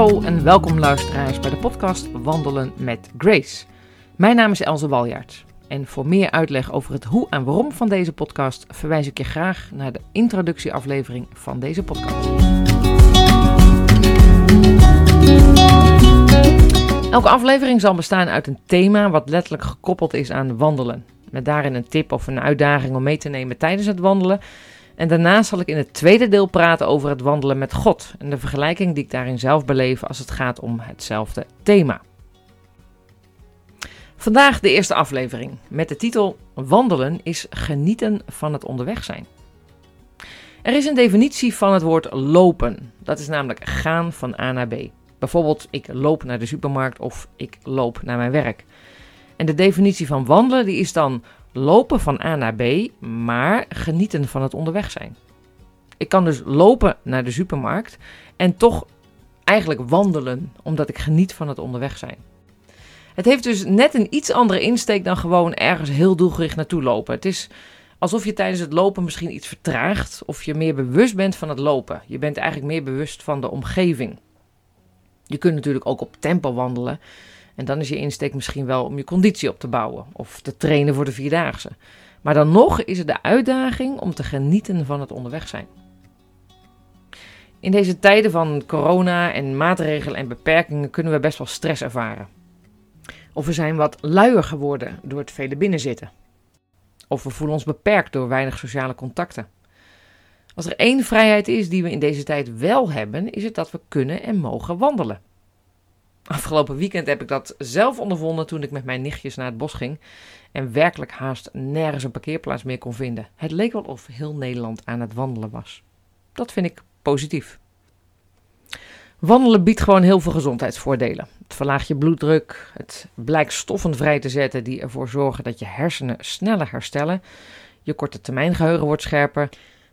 En welkom luisteraars bij de podcast Wandelen met Grace. Mijn naam is Elze Waljaert. En voor meer uitleg over het hoe en waarom van deze podcast verwijs ik je graag naar de introductieaflevering van deze podcast. Elke aflevering zal bestaan uit een thema wat letterlijk gekoppeld is aan wandelen. Met daarin een tip of een uitdaging om mee te nemen tijdens het wandelen. En daarna zal ik in het tweede deel praten over het wandelen met God en de vergelijking die ik daarin zelf beleef als het gaat om hetzelfde thema. Vandaag de eerste aflevering met de titel Wandelen is genieten van het onderweg zijn. Er is een definitie van het woord lopen. Dat is namelijk gaan van A naar B. Bijvoorbeeld ik loop naar de supermarkt of ik loop naar mijn werk. En de definitie van wandelen die is dan lopen van A naar B, maar genieten van het onderweg zijn. Ik kan dus lopen naar de supermarkt en toch eigenlijk wandelen, omdat ik geniet van het onderweg zijn. Het heeft dus net een iets andere insteek dan gewoon ergens heel doelgericht naartoe lopen. Het is alsof je tijdens het lopen misschien iets vertraagt of je meer bewust bent van het lopen. Je bent eigenlijk meer bewust van de omgeving. Je kunt natuurlijk ook op tempo wandelen. En dan is je insteek misschien wel om je conditie op te bouwen of te trainen voor de vierdaagse. Maar dan nog is het de uitdaging om te genieten van het onderweg zijn. In deze tijden van corona en maatregelen en beperkingen kunnen we best wel stress ervaren. Of we zijn wat luier geworden door het vele binnenzitten. Of we voelen ons beperkt door weinig sociale contacten. Als er één vrijheid is die we in deze tijd wel hebben, is het dat we kunnen en mogen wandelen. Afgelopen weekend heb ik dat zelf ondervonden toen ik met mijn nichtjes naar het bos ging en werkelijk haast nergens een parkeerplaats meer kon vinden. Het leek wel of heel Nederland aan het wandelen was. Dat vind ik positief. Wandelen biedt gewoon heel veel gezondheidsvoordelen. Het verlaagt je bloeddruk, het blijkt stoffen vrij te zetten die ervoor zorgen dat je hersenen sneller herstellen, je korte termijn geheugen wordt scherper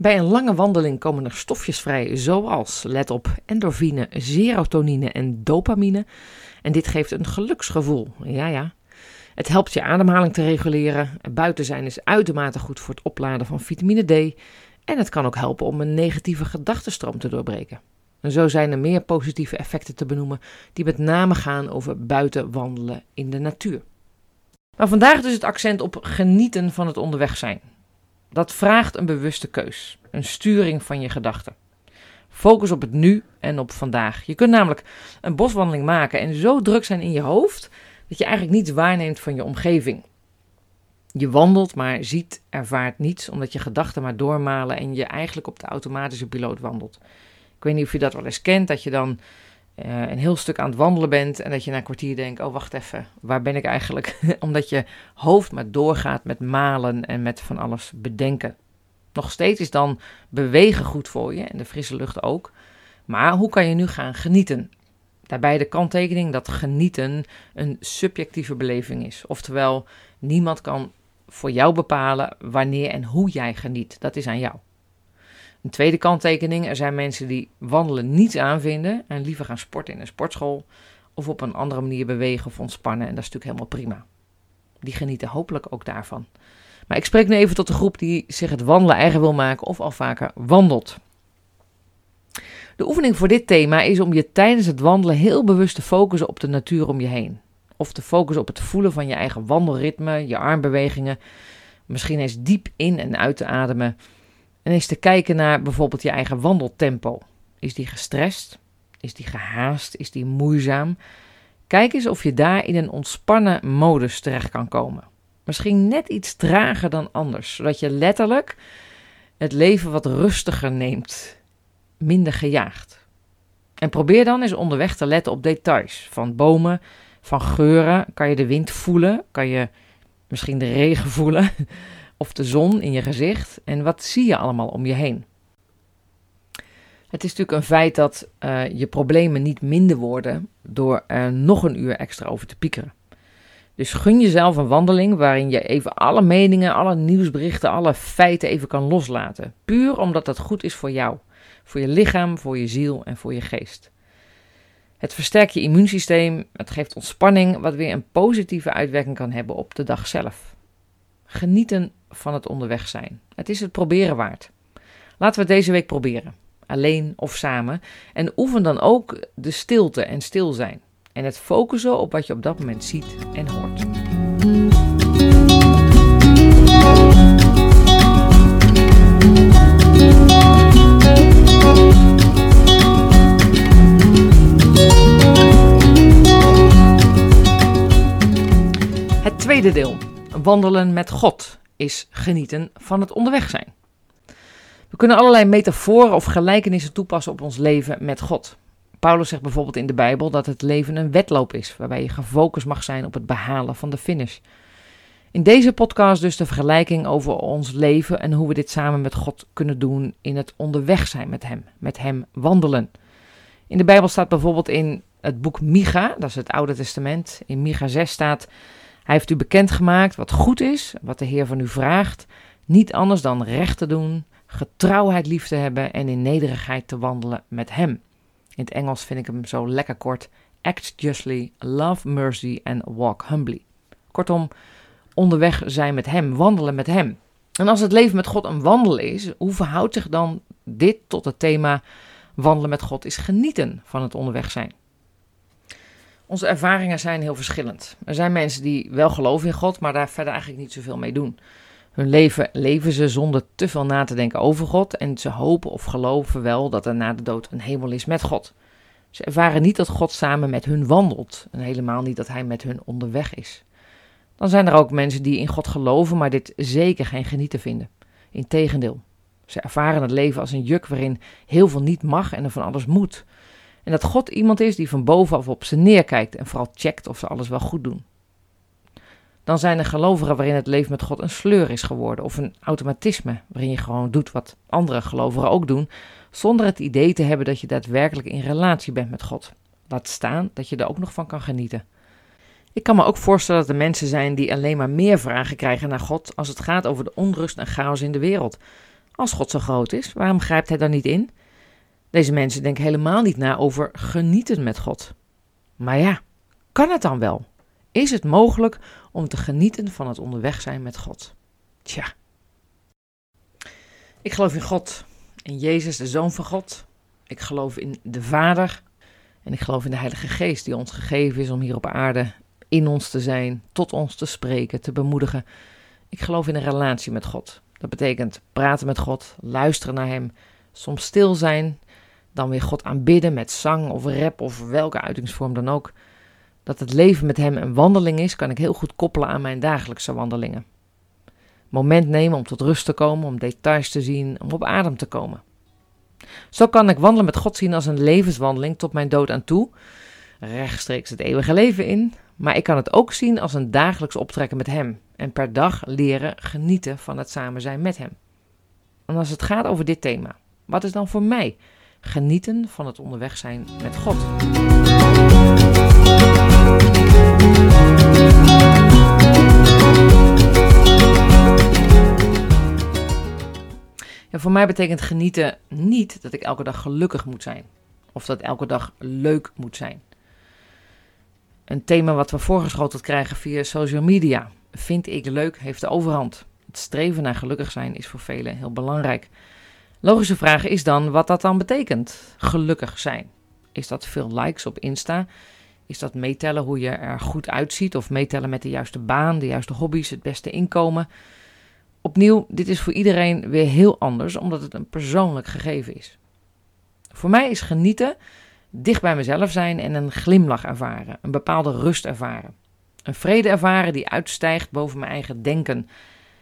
bij een lange wandeling komen er stofjes vrij, zoals, let op, endorfine, serotonine en dopamine. En dit geeft een geluksgevoel. Ja, ja. Het helpt je ademhaling te reguleren. Buiten zijn is uitermate goed voor het opladen van vitamine D. En het kan ook helpen om een negatieve gedachtenstroom te doorbreken. En zo zijn er meer positieve effecten te benoemen, die met name gaan over buiten wandelen in de natuur. Maar vandaag dus het accent op genieten van het onderweg zijn. Dat vraagt een bewuste keus, een sturing van je gedachten. Focus op het nu en op vandaag. Je kunt namelijk een boswandeling maken en zo druk zijn in je hoofd dat je eigenlijk niets waarneemt van je omgeving. Je wandelt, maar ziet, ervaart niets omdat je gedachten maar doormalen en je eigenlijk op de automatische piloot wandelt. Ik weet niet of je dat wel eens kent, dat je dan een heel stuk aan het wandelen bent en dat je na een kwartier denkt: oh wacht even, waar ben ik eigenlijk? Omdat je hoofd maar doorgaat met malen en met van alles bedenken. Nog steeds is dan bewegen goed voor je en de frisse lucht ook. Maar hoe kan je nu gaan genieten? Daarbij de kanttekening dat genieten een subjectieve beleving is. Oftewel, niemand kan voor jou bepalen wanneer en hoe jij geniet. Dat is aan jou. Een tweede kanttekening: er zijn mensen die wandelen niets aanvinden en liever gaan sporten in een sportschool of op een andere manier bewegen of ontspannen. En dat is natuurlijk helemaal prima. Die genieten hopelijk ook daarvan. Maar ik spreek nu even tot de groep die zich het wandelen eigen wil maken of al vaker wandelt. De oefening voor dit thema is om je tijdens het wandelen heel bewust te focussen op de natuur om je heen. Of te focussen op het voelen van je eigen wandelritme, je armbewegingen. Misschien eens diep in en uit te ademen. En eens te kijken naar bijvoorbeeld je eigen wandeltempo. Is die gestrest? Is die gehaast? Is die moeizaam? Kijk eens of je daar in een ontspannen modus terecht kan komen. Misschien net iets trager dan anders, zodat je letterlijk het leven wat rustiger neemt, minder gejaagd. En probeer dan eens onderweg te letten op details van bomen, van geuren. Kan je de wind voelen? Kan je misschien de regen voelen? Of de zon in je gezicht en wat zie je allemaal om je heen. Het is natuurlijk een feit dat uh, je problemen niet minder worden door er nog een uur extra over te piekeren. Dus gun jezelf een wandeling waarin je even alle meningen, alle nieuwsberichten, alle feiten even kan loslaten. Puur omdat dat goed is voor jou, voor je lichaam, voor je ziel en voor je geest. Het versterkt je immuunsysteem, het geeft ontspanning, wat weer een positieve uitwerking kan hebben op de dag zelf. Genieten van het onderweg zijn. Het is het proberen waard. Laten we het deze week proberen. alleen of samen. En oefen dan ook de stilte en stil zijn. En het focussen op wat je op dat moment ziet en hoort. Het tweede deel, wandelen met God, is genieten van het onderweg zijn. We kunnen allerlei metaforen of gelijkenissen toepassen op ons leven met God. Paulus zegt bijvoorbeeld in de Bijbel dat het leven een wedloop is, waarbij je gefocust mag zijn op het behalen van de finish. In deze podcast dus de vergelijking over ons leven en hoe we dit samen met God kunnen doen in het onderweg zijn met Hem, met Hem wandelen. In de Bijbel staat bijvoorbeeld in het boek Micha, dat is het Oude Testament, in Micha 6 staat, Hij heeft u bekendgemaakt wat goed is, wat de Heer van u vraagt, niet anders dan recht te doen, getrouwheid lief te hebben en in nederigheid te wandelen met Hem. In het Engels vind ik hem zo lekker kort. Act justly, love mercy and walk humbly. Kortom, onderweg zijn met Hem, wandelen met Hem. En als het leven met God een wandel is, hoe verhoudt zich dan dit tot het thema wandelen met God is genieten van het onderweg zijn? Onze ervaringen zijn heel verschillend. Er zijn mensen die wel geloven in God, maar daar verder eigenlijk niet zoveel mee doen. Hun leven leven ze zonder te veel na te denken over God en ze hopen of geloven wel dat er na de dood een hemel is met God. Ze ervaren niet dat God samen met hun wandelt en helemaal niet dat Hij met hun onderweg is. Dan zijn er ook mensen die in God geloven, maar dit zeker geen genieten vinden. Integendeel, ze ervaren het leven als een juk waarin heel veel niet mag en er van alles moet. En dat God iemand is die van bovenaf op ze neerkijkt en vooral checkt of ze alles wel goed doen. Dan zijn er gelovigen waarin het leven met God een sleur is geworden of een automatisme waarin je gewoon doet wat andere gelovigen ook doen, zonder het idee te hebben dat je daadwerkelijk in relatie bent met God. Laat staan dat je er ook nog van kan genieten. Ik kan me ook voorstellen dat er mensen zijn die alleen maar meer vragen krijgen naar God als het gaat over de onrust en chaos in de wereld. Als God zo groot is, waarom grijpt hij dan niet in? Deze mensen denken helemaal niet na over genieten met God. Maar ja, kan het dan wel? Is het mogelijk om te genieten van het onderweg zijn met God? Tja. Ik geloof in God, in Jezus, de Zoon van God. Ik geloof in de Vader. En ik geloof in de Heilige Geest die ons gegeven is om hier op aarde in ons te zijn, tot ons te spreken, te bemoedigen. Ik geloof in een relatie met God. Dat betekent praten met God, luisteren naar Hem, soms stil zijn, dan weer God aanbidden met zang of rap of welke uitingsvorm dan ook. Dat het leven met Hem een wandeling is, kan ik heel goed koppelen aan mijn dagelijkse wandelingen. Moment nemen om tot rust te komen, om details te zien, om op adem te komen. Zo kan ik wandelen met God zien als een levenswandeling tot mijn dood aan toe, rechtstreeks het eeuwige leven in, maar ik kan het ook zien als een dagelijks optrekken met Hem en per dag leren genieten van het samen zijn met Hem. En als het gaat over dit thema, wat is dan voor mij genieten van het onderweg zijn met God? Ja, voor mij betekent genieten niet dat ik elke dag gelukkig moet zijn. Of dat elke dag leuk moet zijn. Een thema wat we voorgeschoteld krijgen via social media. Vind ik leuk, heeft de overhand. Het streven naar gelukkig zijn is voor velen heel belangrijk. Logische vraag is dan wat dat dan betekent, gelukkig zijn. Is dat veel likes op Insta? Is dat meetellen hoe je er goed uitziet of meetellen met de juiste baan, de juiste hobby's, het beste inkomen? Opnieuw, dit is voor iedereen weer heel anders, omdat het een persoonlijk gegeven is. Voor mij is genieten dicht bij mezelf zijn en een glimlach ervaren, een bepaalde rust ervaren. Een vrede ervaren die uitstijgt boven mijn eigen denken.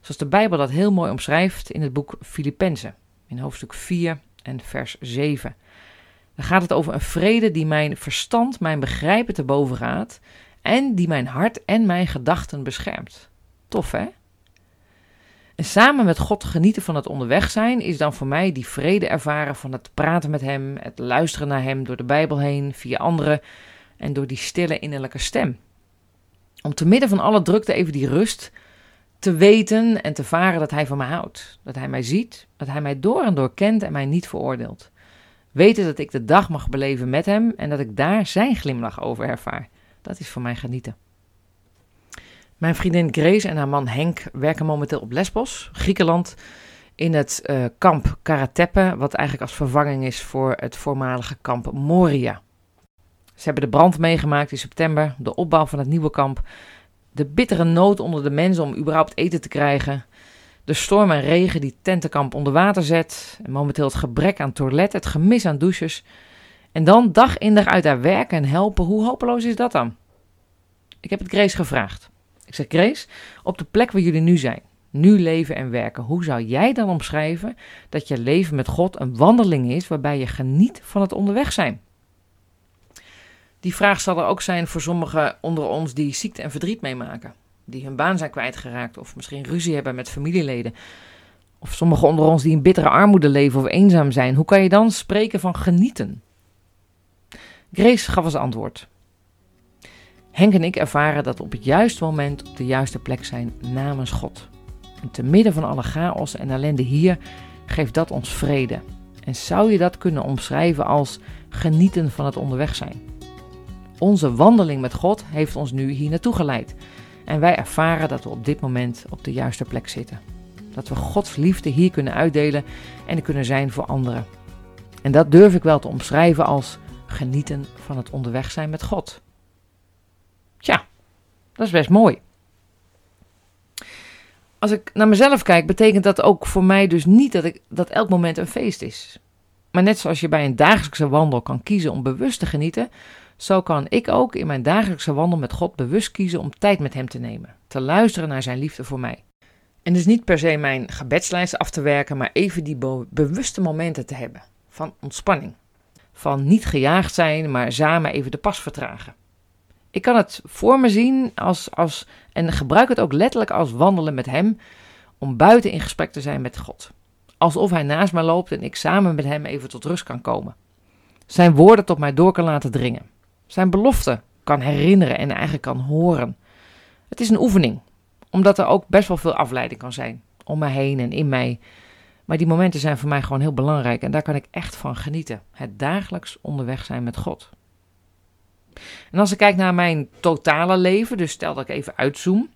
Zoals de Bijbel dat heel mooi omschrijft in het boek Filippenzen, in hoofdstuk 4 en vers 7. Dan gaat het over een vrede die mijn verstand, mijn begrijpen te boven gaat en die mijn hart en mijn gedachten beschermt. Tof hè? En samen met God genieten van het onderweg zijn is dan voor mij die vrede ervaren van het praten met Hem, het luisteren naar Hem door de Bijbel heen, via anderen en door die stille innerlijke stem. Om te midden van alle drukte even die rust te weten en te varen dat Hij van mij houdt. Dat Hij mij ziet, dat Hij mij door en door kent en mij niet veroordeelt. Weten dat ik de dag mag beleven met Hem en dat ik daar Zijn glimlach over ervaar. Dat is voor mij genieten. Mijn vriendin Grace en haar man Henk werken momenteel op Lesbos, Griekenland, in het uh, kamp Karatepe, wat eigenlijk als vervanging is voor het voormalige kamp Moria. Ze hebben de brand meegemaakt in september, de opbouw van het nieuwe kamp, de bittere nood onder de mensen om überhaupt eten te krijgen, de storm en regen die tentenkamp onder water zet, en momenteel het gebrek aan toilet, het gemis aan douches. En dan dag in dag uit daar werken en helpen, hoe hopeloos is dat dan? Ik heb het Grace gevraagd. Ik zeg, Grace, op de plek waar jullie nu zijn, nu leven en werken, hoe zou jij dan omschrijven dat je leven met God een wandeling is waarbij je geniet van het onderweg zijn? Die vraag zal er ook zijn voor sommigen onder ons die ziekte en verdriet meemaken. Die hun baan zijn kwijtgeraakt of misschien ruzie hebben met familieleden. Of sommigen onder ons die in bittere armoede leven of eenzaam zijn. Hoe kan je dan spreken van genieten? Grace gaf als antwoord. Henk en ik ervaren dat we op het juiste moment op de juiste plek zijn namens God. En te midden van alle chaos en ellende hier geeft dat ons vrede. En zou je dat kunnen omschrijven als genieten van het onderweg zijn? Onze wandeling met God heeft ons nu hier naartoe geleid. En wij ervaren dat we op dit moment op de juiste plek zitten. Dat we Gods liefde hier kunnen uitdelen en er kunnen zijn voor anderen. En dat durf ik wel te omschrijven als genieten van het onderweg zijn met God. Tja, dat is best mooi. Als ik naar mezelf kijk, betekent dat ook voor mij dus niet dat, ik, dat elk moment een feest is. Maar net zoals je bij een dagelijkse wandel kan kiezen om bewust te genieten, zo kan ik ook in mijn dagelijkse wandel met God bewust kiezen om tijd met Hem te nemen, te luisteren naar Zijn liefde voor mij. En dus niet per se mijn gebedslijst af te werken, maar even die bewuste momenten te hebben van ontspanning. Van niet gejaagd zijn, maar samen even de pas vertragen. Ik kan het voor me zien als, als, en gebruik het ook letterlijk als wandelen met Hem, om buiten in gesprek te zijn met God. Alsof Hij naast mij loopt en ik samen met Hem even tot rust kan komen. Zijn woorden tot mij door kan laten dringen. Zijn belofte kan herinneren en eigenlijk kan horen. Het is een oefening, omdat er ook best wel veel afleiding kan zijn. Om mij heen en in mij. Maar die momenten zijn voor mij gewoon heel belangrijk en daar kan ik echt van genieten. Het dagelijks onderweg zijn met God. En als ik kijk naar mijn totale leven, dus stel dat ik even uitzoom,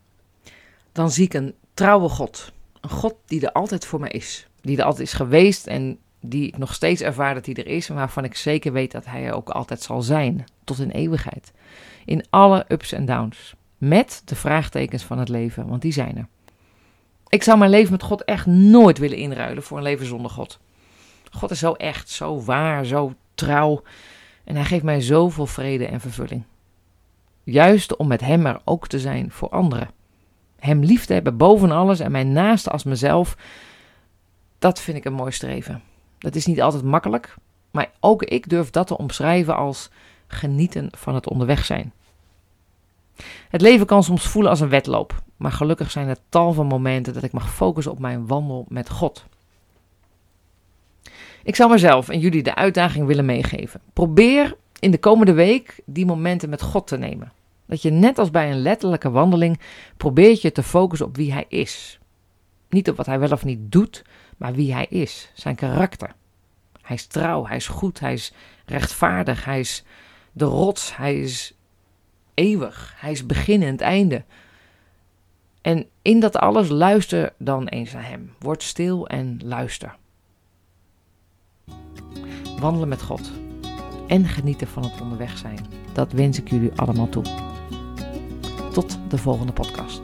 dan zie ik een trouwe God. Een God die er altijd voor me is. Die er altijd is geweest en die ik nog steeds ervaar dat hij er is. En waarvan ik zeker weet dat hij er ook altijd zal zijn. Tot in eeuwigheid. In alle ups en downs. Met de vraagtekens van het leven, want die zijn er. Ik zou mijn leven met God echt nooit willen inruilen voor een leven zonder God. God is zo echt, zo waar, zo trouw. En hij geeft mij zoveel vrede en vervulling. Juist om met hem er ook te zijn voor anderen. Hem lief te hebben boven alles en mijn naaste als mezelf. Dat vind ik een mooi streven. Dat is niet altijd makkelijk, maar ook ik durf dat te omschrijven als genieten van het onderweg zijn. Het leven kan soms voelen als een wedloop, maar gelukkig zijn er tal van momenten dat ik mag focussen op mijn wandel met God. Ik zou mezelf en jullie de uitdaging willen meegeven. Probeer in de komende week die momenten met God te nemen. Dat je net als bij een letterlijke wandeling probeert je te focussen op wie Hij is. Niet op wat Hij wel of niet doet, maar wie Hij is, zijn karakter. Hij is trouw, Hij is goed, Hij is rechtvaardig, Hij is de rots, Hij is eeuwig, Hij is begin en het einde. En in dat alles luister dan eens naar Hem. Word stil en luister wandelen met God en genieten van het onderweg zijn. Dat wens ik jullie allemaal toe. Tot de volgende podcast.